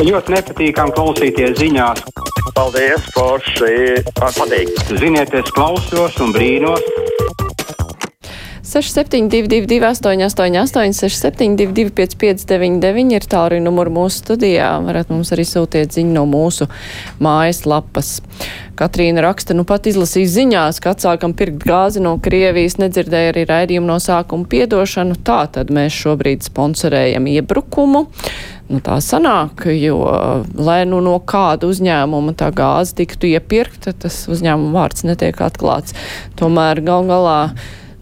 Ļoti nepatīkami klausīties ziņās. Paldies, Forši! Patīk! Ziniet, es klausos un brīnos. 6722, 888, 672, 559, ir tālruņa numuri mūsu studijā. Varat mums arī sūtiet ziņu no mūsu mājaslapas. Katrīna raksta, nu pat izlasīja ziņās, ka atsākam pirkt gāzi no Krievijas, nedzirdēja arī raidījumu no sākuma piedošanu. Tā tad mēs šobrīd sponsorējam iebrukumu. Nu, tā sanāk, jo, lai nu no kāda uzņēmuma tā gāze tiktu iepirkta, tas uzņēmuma vārds netiek atklāts. Tomēr gal galā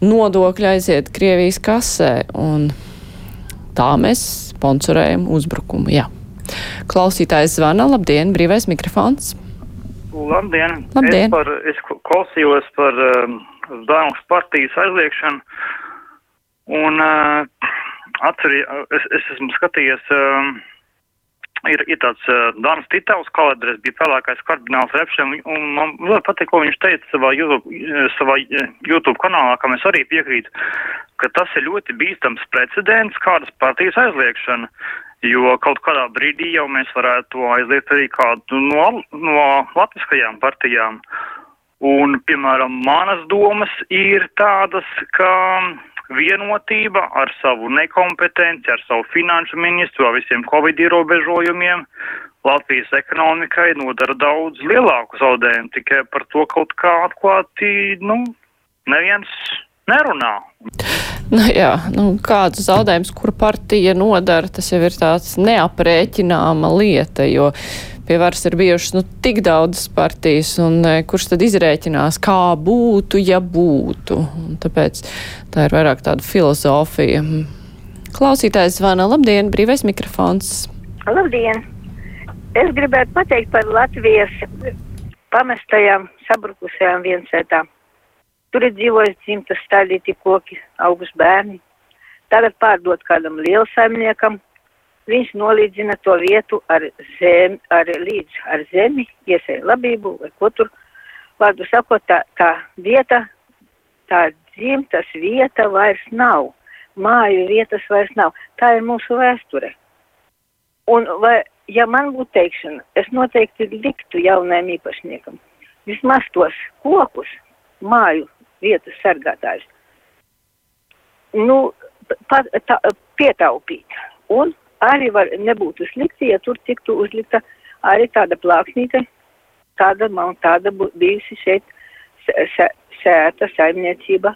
nodokļi aiziet Krievijas kasē, un tā mēs sponsorējam uzbrukumu. Jā. Klausītājs zvana, labdien, brīvais mikrofons. Labdien! Labdien. Es, par, es klausījos par um, Dāngas partijas aizliekšanu, un uh, atcerī, es, es esmu skatījies, um, ir, ir tāds uh, Dānas Titāvs kalendārs, bija pelēkais kardināls Repšem, un man ļoti patīk, ko viņš teica savā YouTube, eh, savā eh, YouTube kanālā, kam es arī piekrītu, ka tas ir ļoti bīstams precedents kādas partijas aizliekšana. Jo kaut kādā brīdī jau mēs varētu aizliegt arī kādu no, no latviskajām partijām. Un, piemēram, manas domas ir tādas, ka vienotība ar savu nekompetenci, ar savu finanšu ministru, ar visiem covid ierobežojumiem Latvijas ekonomikai nodara daudz lielāku zaudējumu, tikai par to kaut kā atklāti, nu, neviens nerunā. Nu, jā, nu, kāds zaudējums, kur partija nodara, tas jau ir tāds neaprēķināma lieta, jo pie varas ir bijušas nu, tik daudzas partijas, un e, kurš tad izrēķinās, kā būtu, ja būtu. Un tāpēc tā ir vairāk tāda filozofija. Klausītājs zvana, labdien, brīvais mikrofons. Labdien! Es gribētu pateikt par Latvijas pamestajām, sabrukusajām viensētām. Tur ir dzīvojis dzimtas stādīti koki, augus bērni. Tagad pārdot kādam lielsaimniekam. Viņš nolīdzina to vietu ar zemi, ar līdz ar zemi, iesēja labību vai ko tur. Vārdu sakot, tā, tā vieta, tā dzimtas vieta vairs nav. Māju vietas vairs nav. Tā ir mūsu vēsture. Un vai, ja man būtu teikšana, es noteikti liktu jaunajam īpašniekam vismaz tos kokus, māju vietas sargātājus, nu, pa, tā, pietaupīt. Un arī var, nebūtu slikti, ja tur tiktu uzlikta arī tāda plāksnīte, tāda man tāda bijusi šeit sē- sē- sēta saimniecība.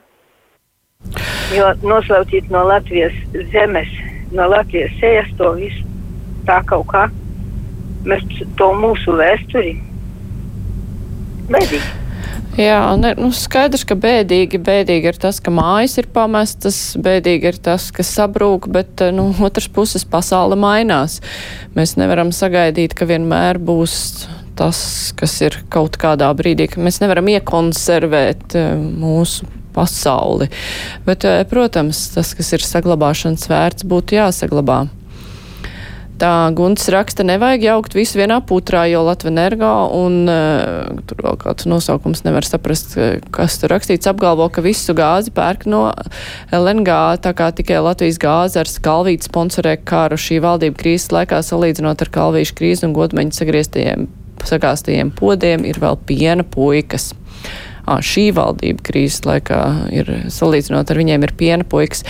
Jo noslaucīt no Latvijas zemes, no Latvijas sējas to visu tā kaut kā. Mēs to mūsu vēsturi. Bēdīgi. Jā, ne, nu skaidrs, ka bēdīgi, bēdīgi ir tas, ka mājas ir pamestas, bēdīgi ir tas, ka sabrūk, bet eh, nu, otrs puses pasaule mainās. Mēs nevaram sagaidīt, ka vienmēr būs tas, kas ir kaut kādā brīdī, ka mēs nevaram iekonservēt eh, mūsu pasauli. Bet, eh, protams, tas, kas ir saglabāšanas vērts, būtu jāsaglabā. Tā Gunts raksta, nevajag jaukt visu vienā putrā, jo Latvenergo un uh, tur vēl kāds nosaukums nevar saprast, eh, kas tur rakstīts, apgalvo, ka visu gāzi pērk no LNG, tā kā tikai Latvijas gāze ar skalvītu sponsorē kāru šī valdība krīzes laikā salīdzinot ar kalvīšu krīzi un godmeņu sagrieztajiem, sagāstajiem podiem ir vēl piena puikas. Šī valdība krīzes laikā ir salīdzinot ar viņiem ir piena puikas.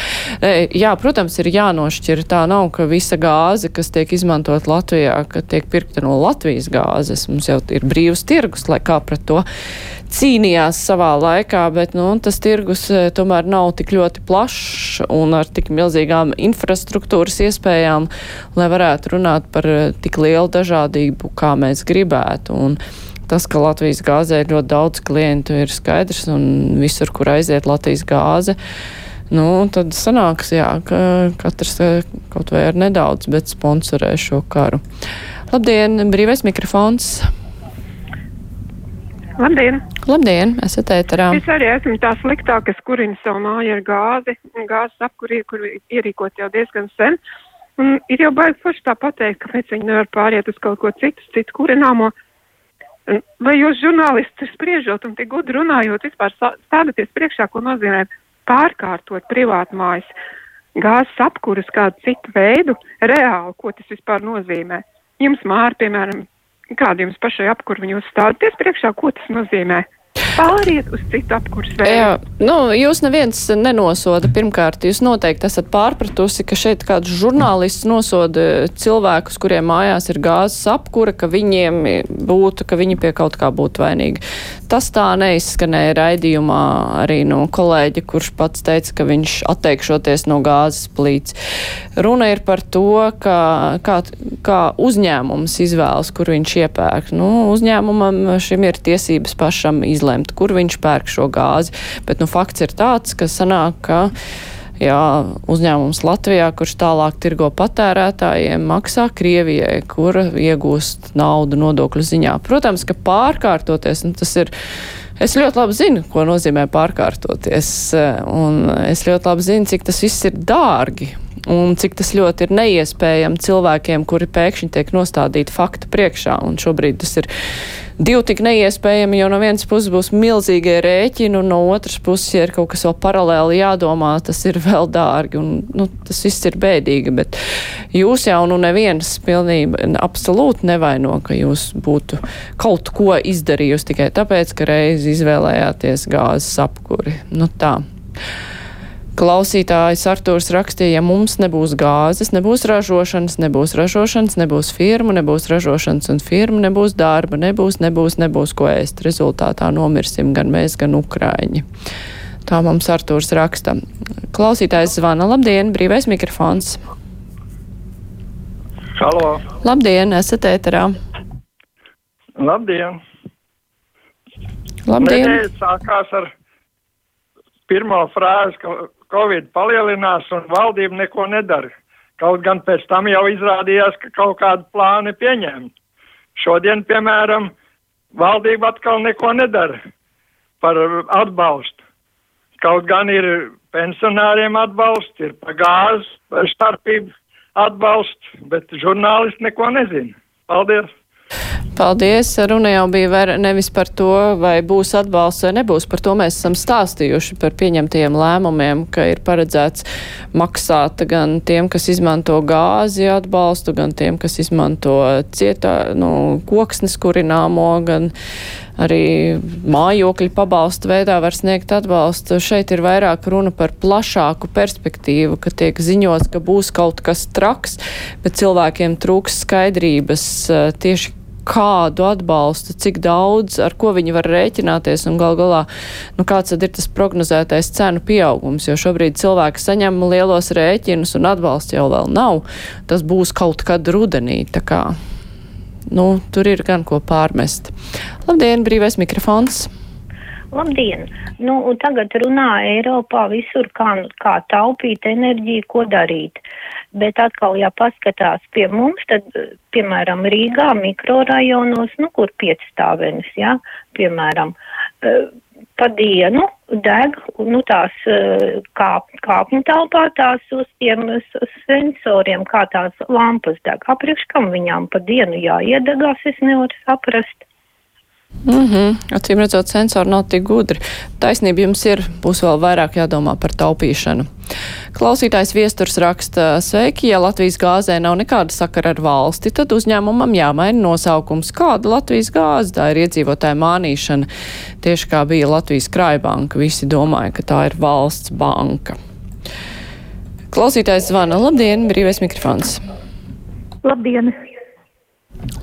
Jā, protams, ir jānošķir. Tā nav, ka visa gāze, kas tiek izmantot Latvijā, ka tiek pirkta no Latvijas gāzes. Mums jau ir brīvs tirgus, lai kā pret to cīnījās savā laikā, bet nu, tas tirgus tomēr nav tik ļoti plašs un ar tik milzīgām infrastruktūras iespējām, lai varētu runāt par tik lielu dažādību, kā mēs gribētu. Un, Tas, ka Latvijas gāzē ir ļoti daudz klientu, ir skaidrs, un visur, kur aiziet Latvijas gāze, nu, tad sanāks, jā, ka katrs eh, kaut vai ar nedaudz, bet sponsorē šo karu. Labdien, brīvais mikrofons! Labdien! Labdien, esat ēterā. Es arī esmu tā sliktā, kas kurina savu māju ar gāzi, gāzes apkurī, kur ierīkot jau diezgan sen. Un ir jau baigi forši tā pateikt, kāpēc viņi nevar pāriet uz kaut ko citu, citu kurināmo. Un Vai jūs žurnālisti spriežot un tik gudri runājot, vispār stādaties priekšā, ko nozīmē pārkārtot privātu mājas gāzes apkuras kādu citu veidu, reāli, ko tas vispār nozīmē? jums māri, piemēram, kāda jums pašai apkurva jūs stādaties priekšā, ko tas nozīmē? Pāriet uz citu apkursu veidu. Jā, nu, jūs neviens nenosoda. Pirmkārt, jūs noteikti esat pārpratusi, ka šeit kāds žurnālists nosoda cilvēkus, kuriem mājās ir gāzes apkura, ka viņiem būtu, ka viņi pie kaut kā būtu vainīgi. Tas tā neizskanēja raidījumā arī no kolēģa, kurš pats teica, ka viņš atteikšoties no gāzes plīts. Runa ir par to, ka, kā, kā uzņēmums izvēlas, kur viņš iepērk. Nu, uzņēmumam šim ir tiesības pašam izlemt, kur viņš pērk šo gāzi. Bet nu, fakts ir tāds, ka sanāk, ka jā, uzņēmums Latvijā, kurš tālāk tirgo patērētājiem, maksā Krievijai, kur iegūst naudu nodokļu ziņā. Protams, ka pārkārtoties, nu, tas ir. Es ļoti labi zinu, ko nozīmē pārkārtoties, un es ļoti labi zinu, cik tas viss ir dārgi un cik tas ļoti ir neiespējami cilvēkiem, kuri pēkšņi tiek nostādīti faktu priekšā. Un šobrīd tas ir divi tik neiespējami, jo no vienas puses būs milzīgie rēķini, un no otras puses, ja ir kaut kas vēl paralēli jādomā, tas ir vēl dārgi, un nu, tas viss ir bēdīgi, bet jūs jau nu neviens pilnībā absolūti nevaino, ka jūs būtu kaut ko izdarījusi tikai tāpēc, ka reiz izvēlējāties gāzes apkuri. Nu tā. Klausītājs Artūrs rakstīja, ja mums nebūs gāzes, nebūs ražošanas, nebūs ražošanas, nebūs firmu, nebūs ražošanas un firmu, nebūs darba, nebūs, nebūs, nebūs ko ēst. Rezultātā nomirsim gan mēs, gan Ukraiņi. Tā mums Artūrs raksta. Klausītājs zvana. Labdien, brīvais mikrofons. Halo. Labdien, esat ēterā. Labdien. Labdien. Nedēļa sākās ar pirmo frāzi, ka Covid palielinās un valdība neko nedara. Kaut gan pēc tam jau izrādījās, ka kaut kādu plānu pieņemt. Šodien, piemēram, valdība atkal neko nedara par atbalstu. Kaut gan ir pensionāriem atbalsts, ir pa gāzes starpību atbalsts, bet žurnālisti neko nezina. Paldies! Paldies! Runa jau bija nevis par to, vai būs atbalsts vai nebūs. Par to mēs esam stāstījuši par pieņemtajiem lēmumiem, ka ir paredzēts maksāt gan tiem, kas izmanto gāzi atbalstu, gan tiem, kas izmanto cietā, nu, koksnes kurināmo, gan arī mājokļu pabalstu veidā var sniegt atbalstu. Šeit ir vairāk runa par plašāku perspektīvu, ka tiek ziņots, ka būs kaut kas traks, bet cilvēkiem trūks skaidrības eh, tieši kādu atbalstu, cik daudz, ar ko viņi var rēķināties un gal galā, nu kāds tad ir tas prognozētais cenu pieaugums, jo šobrīd cilvēki saņem lielos rēķinus un atbalsts jau vēl nav. Tas būs kaut kad rudenī, tā kā, nu, tur ir gan ko pārmest. Labdien, brīvais mikrofons! Labdien! Nu, tagad runā Eiropā visur, kā, kā taupīt enerģiju, ko darīt. Bet atkal, ja paskatās pie mums, tad, piemēram, Rīgā mikrorajonos, nu, kur piecstāvenes, jā, ja, piemēram, eh, pa dienu deg, nu, tās eh, kāp, kāpņu telpā tās uz tiem sensoriem, kā tās lampas deg. Apriekš kam viņām pa dienu jāiedegās, es nevaru saprast. Mm -hmm. Acīm redzot, sensori nav tik gudri. Taisnība jums ir, būs vēl vairāk jādomā par taupīšanu. Klausītājs viesturs raksta, sveiki, ja Latvijas gāzē nav nekāda sakara ar valsti, tad uzņēmumam jāmaina nosaukums. Kāda Latvijas gāze? Tā ir iedzīvotāja mānīšana. Tieši kā bija Latvijas krājbanka, visi domāja, ka tā ir valsts banka. Klausītājs zvana, labdien, brīvais mikrofons. Labdien!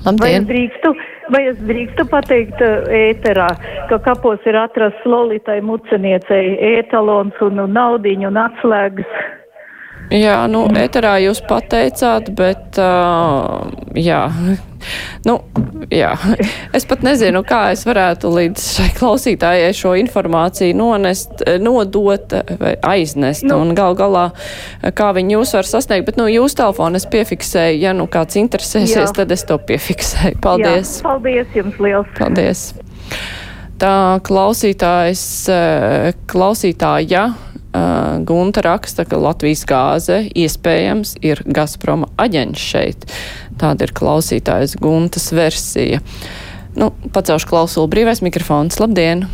Labdien! Vai drīkstu? Vai es drīkstu pateikt ēterā, ka kapos ir atrasts Lolitai Muceniecei ētalons un naudiņu un atslēgas? Jā, nu, ēterā jūs pateicāt, bet, uh, jā, nu, jā, es pat nezinu, kā es varētu līdz šai klausītājai šo informāciju nonest, nodot vai aiznest, nu, un gal galā, kā viņi jūs var sasniegt, bet, nu, jūs telefonu es piefiksēju, ja nu kāds interesēsies, jā. tad es to piefiksēju. Paldies! Jā, paldies jums liels! Paldies! Tā klausītājs, klausītāja Uh, Gunta raksta, ka Latvijas gāze iespējams ir Gazproma aģents šeit. Tāda ir klausītājas Guntas versija. Nu, pacelšu klausulu brīvais mikrofons. Labdien!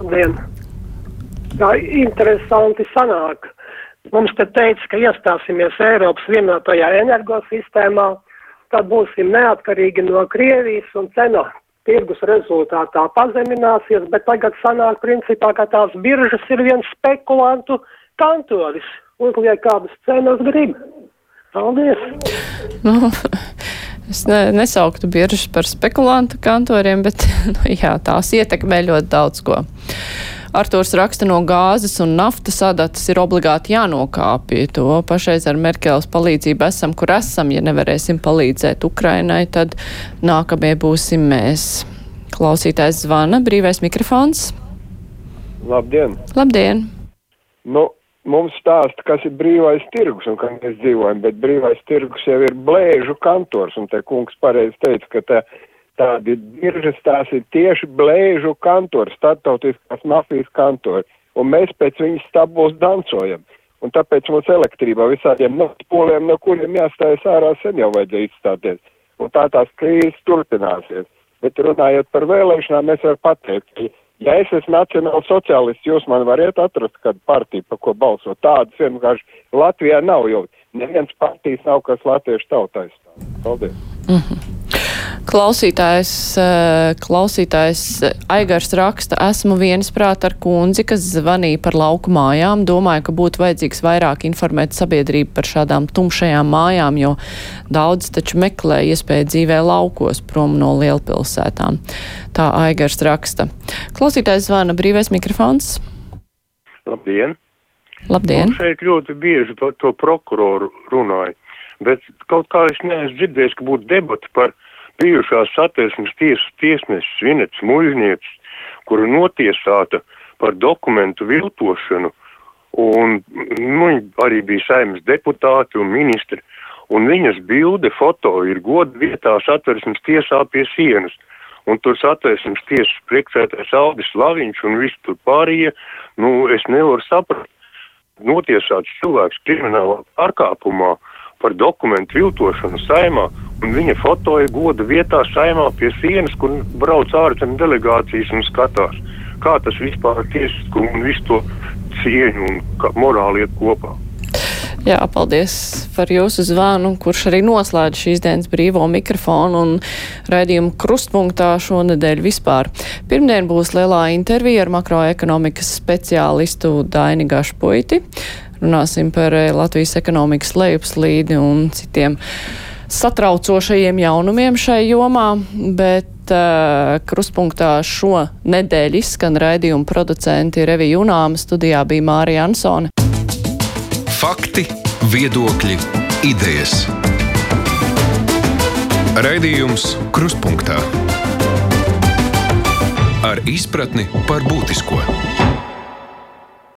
Labdien! Tā interesanti sanāk. Mums te teica, ka iestāsimies Eiropas vienotajā energosistēmā, tad būsim neatkarīgi no Krievijas un cena tirgus rezultātā pazemināsies, bet tagad sanāk principā, ka tās biržas ir viens spekulantu kantoris. Uzliek kādas cenas grib. Paldies! Nu, es ne, nesauktu biržas par spekulantu kantoriem, bet nu, jā, tās ietekmē ļoti daudz ko. Artūrs raksta no gāzes un naftas adatas ir obligāti jānokāpja. To pašreiz ar Merkeles palīdzību esam, kur esam. Ja nevarēsim palīdzēt Ukrainai, tad nākamie būsim mēs. Klausītājs zvana, brīvais mikrofons. Labdien! Labdien! Nu, mums stāsta, kas ir brīvais tirgus un kā mēs dzīvojam, bet brīvais tirgus jau ir blēžu kantors, un te kungs pareizi teica, ka tā, tādi biržas tās ir tieši blēžu kantori, startautiskās mafijas kantori, un mēs pēc viņas stabos dancojam. Un tāpēc mums elektrībā visādiem naftapoliem, no kuriem jāstājas ārā, sen jau vajadzēja izstāties. Un tā tās krīzes turpināsies. Bet runājot par vēlēšanām, es varu pateikt, ka ja es esmu nacionāls sociālists, jūs man variet atrast kādu partiju, pa ko balsot. Tādas vienkārši Latvijā nav, jo neviens partijas nav, kas latviešu tautais. Paldies! Mm -hmm. Klausītājs, eh, klausītājs Aigars raksta, esmu viensprāt ar kundzi, kas zvanīja par lauku mājām. Domāju, ka būtu vajadzīgs vairāk informēt sabiedrību par šādām tumšajām mājām, jo daudz taču meklē iespēju dzīvē laukos prom no lielpilsētām. Tā Aigars raksta. Klausītājs zvana brīvais mikrofons. Labdien! Labdien! Un šeit ļoti bieži par to prokuroru runāja, bet kaut kā es neesmu dzirdējis, ka būtu debati par bijušās satversmes tiesas tiesnesis Vinets Muļņietis, kura notiesāta par dokumentu viltošanu, un nu, arī bija saimnes deputāti un ministri, un viņas bilde foto ir goda vietā satversmes tiesā pie sienas. Un tur satversmes tiesas priekšētais Aldis Laviņš un viss tur pārējie, nu, es nevaru saprast, notiesāts cilvēks kriminālā pārkāpumā par dokumentu viltošanu saimā Un viņa fotoja goda vietā saimā pie sienas, kur brauc ārzemju delegācijas un skatās, kā tas vispār ir tiesiskumu un visu to cieņu un morāli iet kopā. Jā, paldies par jūsu zvanu, kurš arī noslēdz šīs dienas brīvo mikrofonu un raidījumu krustpunktā šonadēļ vispār. Pirmdien būs lielā intervija ar makroekonomikas speciālistu Daini Gašpuiti. Runāsim par eh, Latvijas ekonomikas lejupslīdi un citiem satraucošajiem jaunumiem šai jomā, bet uh, kruspunktā šo nedēļu izskan raidījuma producenti Revija Junāma, studijā bija Mārija Ansone. Fakti, viedokļi, idejas. Raidījums Kruspunktā ar izpratni par būtisko.